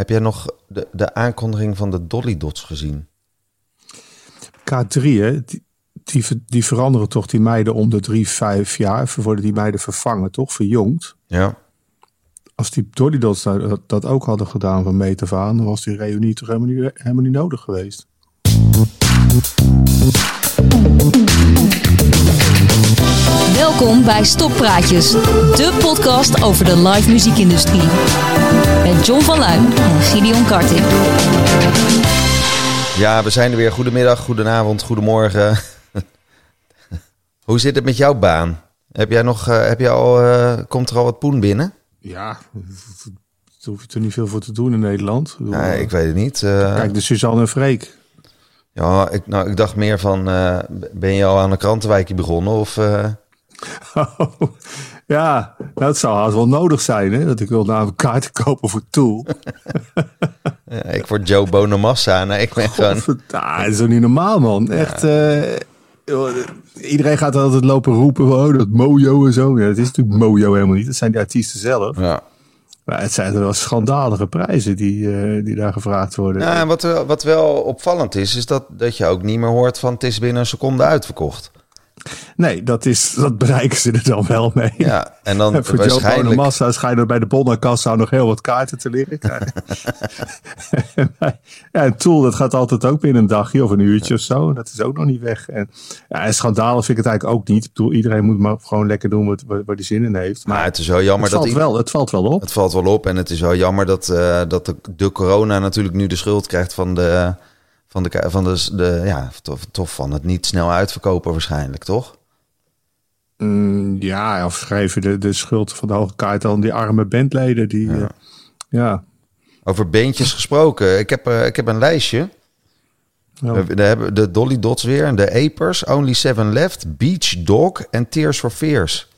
Heb jij nog de, de aankondiging van de Dolly Dots gezien? K3, hè? Die, die, die veranderen toch die meiden om de drie, vijf jaar. Worden die meiden vervangen, toch? Verjongd. Ja. Als die Dolly Dots dat, dat ook hadden gedaan van meet af aan, dan was die reunie toch helemaal niet, helemaal niet nodig geweest. Welkom bij Stoppraatjes, de podcast over de live muziekindustrie. Met John van Luijn en Gideon Karting. Ja, we zijn er weer. Goedemiddag, goedenavond, goedemorgen. Hoe zit het met jouw baan? Heb jij nog, uh, heb je al, uh, komt er al wat poen binnen? Ja, daar hoef je er niet veel voor te doen in Nederland. Ik, ja, ik weet het niet. Uh, Kijk, de Suzanne en Freek. Ja, ik, nou, ik dacht meer van, ben je al aan een krantenwijkje begonnen? Of, Oh, ja, dat zou haast wel nodig zijn. Hè? Dat ik wil namelijk kaarten kopen voor Tool. ja, ik word Joe Bonamassa. Nou, ik ben gewoon... dat is ook niet normaal, man. Echt... Uh, iedereen gaat altijd lopen roepen oh, dat mojo en zo. Ja, het is natuurlijk mojo helemaal niet. Dat zijn die artiesten zelf. Ja. Maar het zijn wel schandalige prijzen die, uh, die daar gevraagd worden. Ja, en wat, wat wel opvallend is, is dat, dat je ook niet meer hoort van het is binnen een seconde uitverkocht. Nee, dat, is, dat bereiken ze er dan wel mee. Ja, en dan en voor waarschijnlijk... Joe Massa schijnen bij de bonnenkassa nog heel wat kaarten te liggen. ja, en Tool, dat gaat altijd ook binnen een dagje of een uurtje of zo. Dat is ook nog niet weg. En, ja, en schandalig vind ik het eigenlijk ook niet. Ik bedoel, iedereen moet maar gewoon lekker doen wat, waar hij zin in heeft. Maar, maar het is wel jammer het dat... Valt wel, het valt wel op. Het valt wel op en het is wel jammer dat, uh, dat de, de corona natuurlijk nu de schuld krijgt van de... Van de, van de, de ja, tof, tof van het niet snel uitverkopen waarschijnlijk, toch? Mm, ja, of schrijven de, de schuld van de hoge kaart aan die arme bandleden. Die, ja. Uh, ja. Over beentjes gesproken. Ik heb, uh, ik heb een lijstje. Oh. We, we, hebben de Dolly Dots weer. De Apers, Only Seven Left, Beach Dog en Tears for Fears.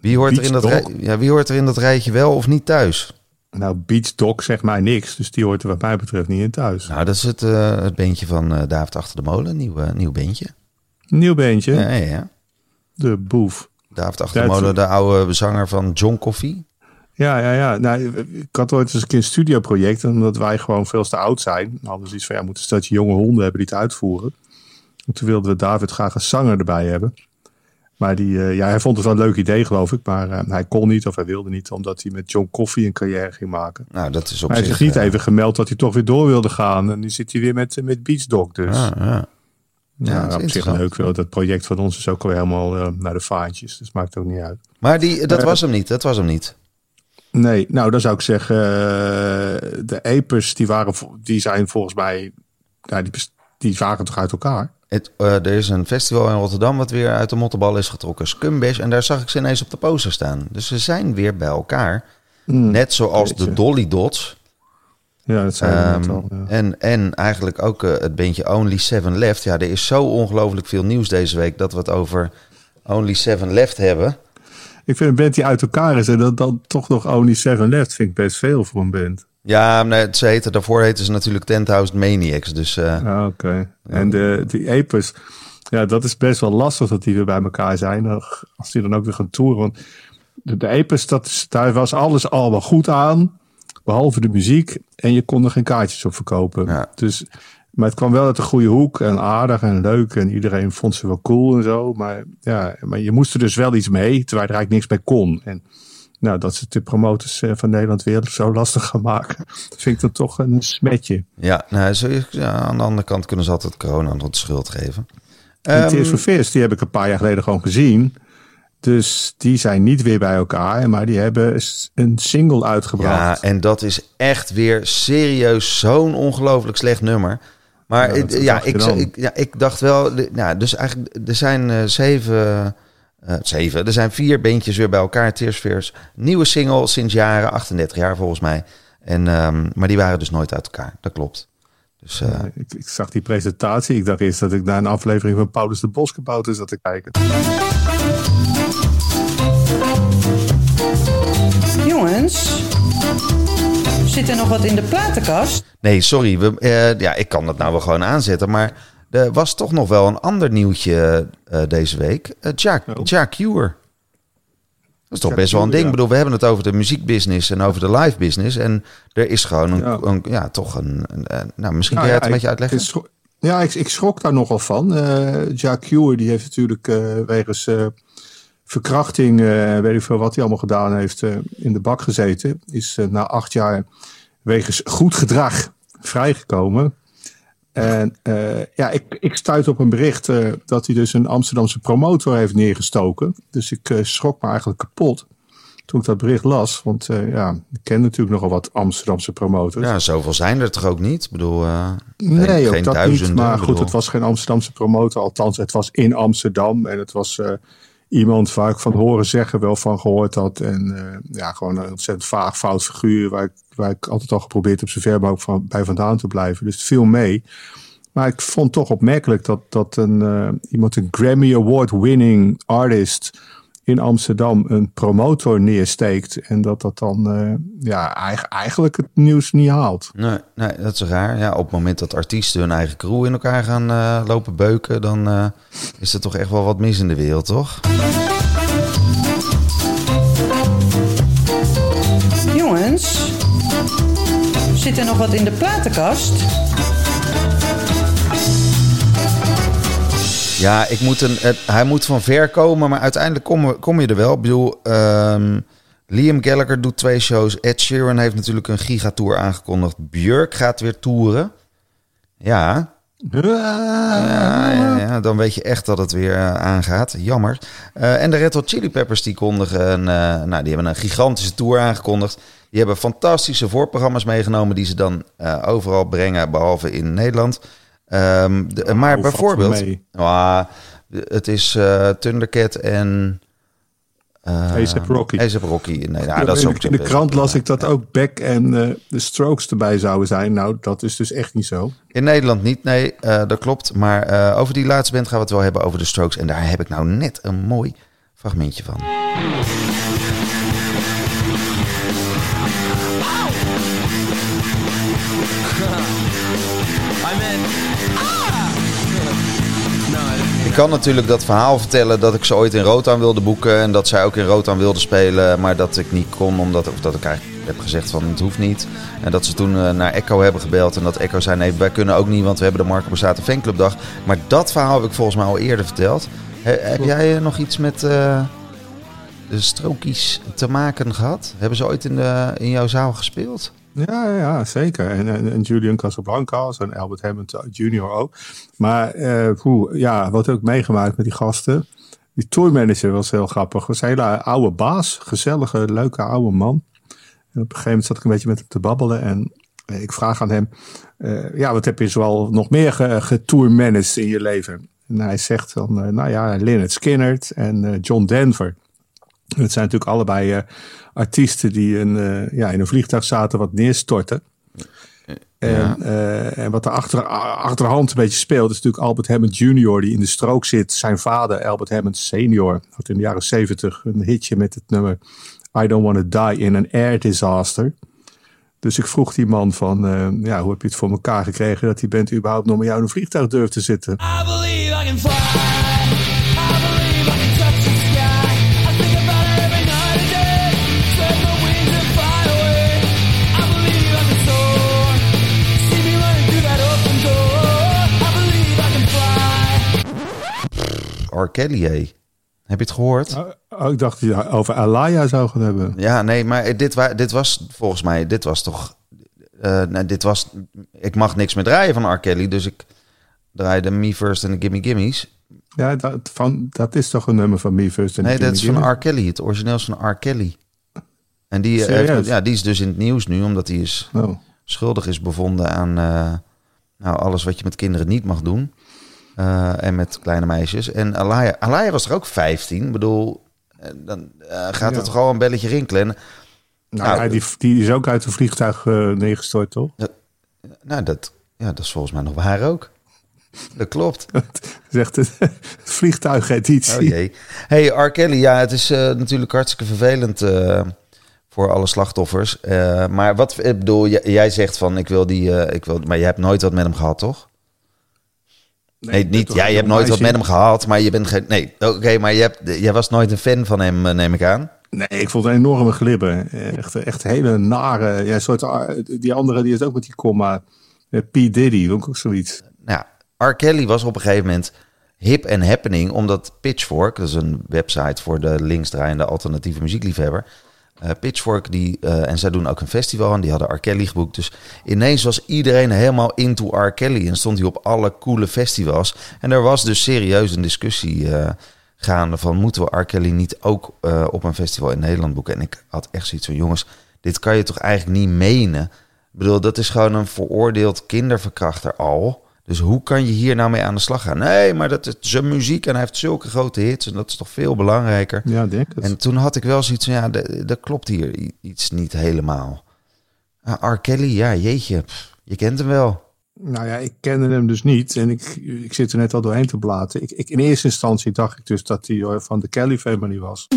Wie hoort, er in dat rij, ja, wie hoort er in dat rijtje wel of niet thuis? Nou, Beach Dog zegt mij niks. Dus die hoort er wat mij betreft niet in thuis. Nou, dat is het, uh, het beentje van uh, David Achter de Molen. Nieuw, nieuw beentje. Nieuw beentje? Ja, ja, ja. De boef. David Achtermolen, de oude zanger van John Coffee. Ja, ja, ja. Nou, ik had ooit eens een keer een studioproject. Omdat wij gewoon veel te oud zijn. Hadden we iets van, ja, moeten een steltje jonge honden hebben die het uitvoeren. En toen wilden we David graag een zanger erbij hebben. Maar die, uh, ja, hij vond het wel een leuk idee, geloof ik. Maar uh, hij kon niet of hij wilde niet, omdat hij met John Coffee een carrière ging maken. Nou, dat is op maar hij zich, heeft niet uh, even gemeld dat hij toch weer door wilde gaan. En nu zit hij weer met, met Beach Dog. Dus ja, ja. ja, Ja, dat is op zich leuk wel. Dat project van ons is ook alweer helemaal naar de vaantjes. Dus maakt ook niet uit. Maar die, dat Eh, was hem niet, dat was hem niet. Nee, nou dan zou ik zeggen, de Apers die waren, die zijn volgens mij, ja, die, die waren toch uit elkaar. Het, eh, er is een festival in Rotterdam wat weer uit de mottenbal is getrokken. Scumbash. En daar zag ik ze ineens op de poster staan. Dus ze zijn weer bij elkaar. Net zoals de. Dolly Dots. Ja, dat zijn net Ehm, al. Ja. en, en eigenlijk ook eh, het beentje Only Seven Left. Ja, er is zo ongelooflijk veel nieuws deze week dat we het over Only Seven Left hebben. Ik vind een band die uit elkaar is en dat dan toch nog Only Seven Left vind ik best veel voor een band. Ja, nee, ze heten, daarvoor heten ze natuurlijk 10.000 Maniacs. Dus eh, Ah, Oké. En de, die Apers, ja, dat is best wel lastig dat die weer bij elkaar zijn. Als die dan ook weer gaan toeren. Want de, de dat is, daar was alles al wel goed aan. Behalve de muziek. En je kon er geen kaartjes op verkopen. Ja. Dus, maar het kwam wel uit de goede hoek. En aardig en leuk. En iedereen vond ze wel cool en zo. Maar, ja, maar je moest er dus wel iets mee. Terwijl er eigenlijk niks mee kon. En nou, dat ze de promotors eh, van Nederland weer zo lastig gaan maken. vind ik dan toch een smetje. ja, nou, zo ja, aan de andere kant kunnen ze altijd corona de schuld geven. En Ehm, Tears for Fears, die heb ik een paar jaar geleden gewoon gezien. Dus die zijn niet weer bij elkaar, maar die hebben een single ja, uitgebracht. en dat is echt weer serieus zo'n ongelooflijk slecht nummer. Maar Ja, ja, dat ja, ik, ik, ja, ik dacht wel, nou, dus eigenlijk, er zijn eh, zeven, eh, zeven, er zijn vier beentjes weer bij elkaar. Tears nieuwe single sinds jaren, 38 jaar volgens mij. En, ehm, maar die waren dus nooit uit elkaar, dat klopt. Dus, eh, ik, ik zag die presentatie. Ik dacht eerst dat ik naar een aflevering van Paulus de Boskabouter zat te kijken. Jongens, zit er nog wat in de platenkast? Nee, sorry. We, eh, ja, ik kan dat nou wel gewoon aanzetten. Maar er was toch nog wel een ander nieuwtje eh, deze week. Uh, Jack, Oh. Jack. Dat is toch best wel een ding. ja. Ik bedoel, we hebben het over de muziekbusiness en over de live business. En er is gewoon een, Ja. een- ja, toch een, een- een- nou, misschien Nou kun ja, jij het een beetje uitleggen. ja, ik, ik schrok daar nogal van. Eh Jack Cure, die heeft natuurlijk eh, wegens eh, verkrachting, eh, weet ik veel wat hij allemaal gedaan heeft, eh, in de bak gezeten. Is eh, na acht jaar wegens goed gedrag vrijgekomen. En eh, ja, ik, ik stuit op een bericht eh, dat hij dus een Amsterdamse promotor heeft neergestoken. Dus ik eh, schrok me eigenlijk kapot toen ik dat bericht las. Want ja, ik ken natuurlijk nogal wat Amsterdamse promotors. Ja, zoveel zijn er toch ook niet? Ik bedoel, Nee, geen, ook geen dat duizenden. niet. Maar goed, het was geen Amsterdamse promotor. Althans, het was in Amsterdam. En het was iemand waar ik van horen zeggen wel van gehoord had. En eh, ja, gewoon een ontzettend vaag fout figuur. Waar ik, waar ik altijd al geprobeerd heb zo ver mogelijk van, bij vandaan te blijven. Dus het viel mee. Maar ik vond toch opmerkelijk dat, dat een, eh, iemand, een Grammy Award winning artist in Amsterdam een promotor neersteekt. En dat dat dan eh, ja, eigen- eigenlijk het nieuws niet haalt. Nee, nee, dat is raar. Ja, op het moment dat artiesten hun eigen crew in elkaar gaan eh, lopen beuken, dan eh, is er toch echt wel wat mis in de wereld, toch? Jongens, zit er nog wat in de platenkast? Ja, ik moet een, het- hij moet van ver komen, maar uiteindelijk kom, kom je er wel. Ik bedoel, ehm, Liam Gallagher doet twee shows. Ed Sheeran heeft natuurlijk een gigatour aangekondigd. Björk gaat weer toeren. Ja, ja, ja, ja, dan weet je echt dat het weer eh, aangaat. Jammer. Eh, en de Red Hot Chili Peppers die kondigen, een, eh, nou, die hebben een gigantische tour aangekondigd. Die hebben fantastische voorprogramma's meegenomen die ze dan overal brengen, behalve in Nederland. Ehm, de- maar bijvoorbeeld? Ah, het is eh Thundercat en uh, A$AP Rocky. A$AP Rocky. Nee, nou, dat is ook in de krant las ik dat ook Beck en eh, de Strokes erbij zouden zijn. Nou, dat is dus echt niet zo. In Nederland niet, nee, eh, dat klopt. Maar over die laatste band gaan we het wel hebben over de Strokes. En daar heb ik nou net een mooi fragmentje van. Ik kan natuurlijk dat verhaal vertellen dat ik ze ooit in Rotterdam wilde boeken. En dat zij ook in Rotterdam wilde spelen. Maar dat ik niet kon, omdat of dat ik eigenlijk heb gezegd van het hoeft niet. En dat ze toen eh, naar Echo hebben gebeld. En dat Echo zei nee, wij kunnen ook niet, want we hebben de Marco Borsato fanclubdag. Maar dat verhaal heb ik volgens mij al eerder verteld. He- heb jij eh, nog iets met eh, de strokies te maken gehad? Hebben ze ooit in, de, in jouw zaal gespeeld? Ja, ja zeker. En, en, Julian Casablancas en Albert Hammond Jr. ook. Maar eh, poeh, ja, wat ik meegemaakt met die gasten? Die tourmanager was heel grappig. Was een hele oude baas. Gezellige, leuke oude man. En op een gegeven moment zat ik een beetje met hem te babbelen. En eh, ik vraag aan hem... eh, ja, wat heb je zoal nog meer ge- getourmanaged in je leven? En hij zegt dan... eh, nou ja, Lynyrd Skynyrd en eh, John Denver. Het zijn natuurlijk allebei eh, artiesten die een, eh, ja, in een vliegtuig zaten wat neerstorten. En, eh, en wat er achter, achterhand een beetje speelt, is natuurlijk Albert Hammond Jr. die in de strook zit. Zijn vader, Albert Hammond Sr., had in de jaren zeventig een hitje met het nummer I Don't Want to Die in an Air Disaster. Dus ik vroeg die man van, eh, ja, hoe heb je het voor elkaar gekregen dat die band überhaupt nog met jou in een vliegtuig durft te zitten? I believe I can fly. R. Kelly. Heb je het gehoord? Oh, ik dacht dat je over Alaya zou gaan hebben. Ja, nee, maar dit, wa dit was volgens mij, dit was toch... nou, dit was, ik mag niks meer draaien van R. Kelly, dus ik draaide Me First en de Gimme Gimmies. Ja, dat, van, dat is toch een nummer van Me First. en Nee, dat is van R. Kelly. Het origineel is van R. Kelly. En die, eh, heeft, ja, die is dus in het nieuws nu, omdat hij is Oh. schuldig is bevonden aan eh, nou, alles wat je met kinderen niet mag doen. Eh, en met kleine meisjes. En Alaya, Alaya was er ook 15. Ik bedoel, eh, dan eh, gaat het toch al een belletje rinkelen. En, Nou, Nou, ja, die, die is ook uit een vliegtuig neergestort, toch? nou, dat, ja, dat is volgens mij nog waar ook. Dat klopt. Zegt het vliegtuigeditie. Oh jee. Hey, R. Kelly, ja, het is natuurlijk hartstikke vervelend voor alle slachtoffers. Maar wat, ik bedoel, jij, jij zegt van, ik wil die, ik wil, maar je hebt nooit wat met hem gehad, toch? Nee, niet, toch jij een hebt nooit wat met hem gehad, maar je bent geen, nee, oké, maar je hebt, jij was nooit een fan van hem, eh, neem ik aan. Nee, ik vond het een enorme glibben. Echt, echt hele nare. Ja, soort, ah, die andere die is ook met die comma. Eh, P. Diddy, ook zoiets. Nou, ja, R. Kelly was op een gegeven moment hip en happening, omdat Pitchfork, dat is een website voor de linksdraaiende alternatieve muziekliefhebber. Eh, Pitchfork, die, eh, en zij doen ook een festival en die hadden R. Kelly geboekt. Dus ineens was iedereen helemaal into R. Kelly en stond hij op alle coole festivals. En er was dus serieus een discussie eh, gaande van moeten we R. Kelly niet ook op een festival in Nederland boeken. En ik had echt zoiets van jongens, dit kan je toch eigenlijk niet menen. Ik bedoel, dat is gewoon een veroordeeld kinderverkrachter al. Dus hoe kan je hier nou mee aan de slag gaan? Nee, maar dat is zijn muziek en hij heeft zulke grote hits en dat is toch veel belangrijker. Ja, denk het. En toen had ik wel zoiets van, ja, dat klopt hier iets niet helemaal. Ah, R. Kelly, ja, jeetje, pff, je kent hem wel. Nou ja, ik kende hem dus niet. En ik, ik zit er net al doorheen te blaten. Ik, ik, in eerste instantie dacht ik dus dat hij eh, van de Kelly Family was.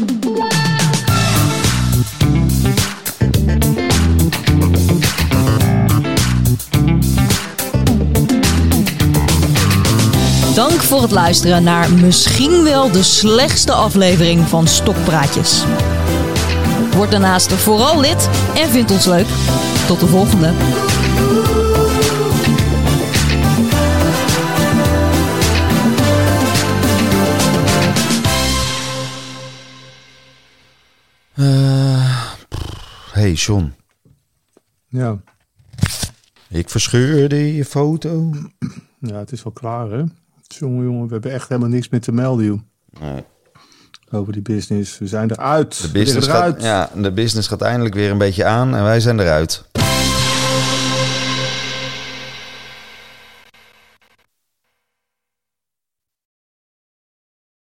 Dank voor het luisteren naar misschien wel de slechtste aflevering van Stokpraatjes. Word daarnaast vooral lid en vind ons leuk. Tot de volgende. hey, John, Ja. ik verscheurde je foto. ja, het is wel klaar hè. Jongen, jongen, we hebben echt helemaal niks meer te melden, joh. Nee. Over die business. We zijn eruit. De business, eruit. gaat, ja, de business gaat eindelijk weer een beetje aan en wij zijn eruit.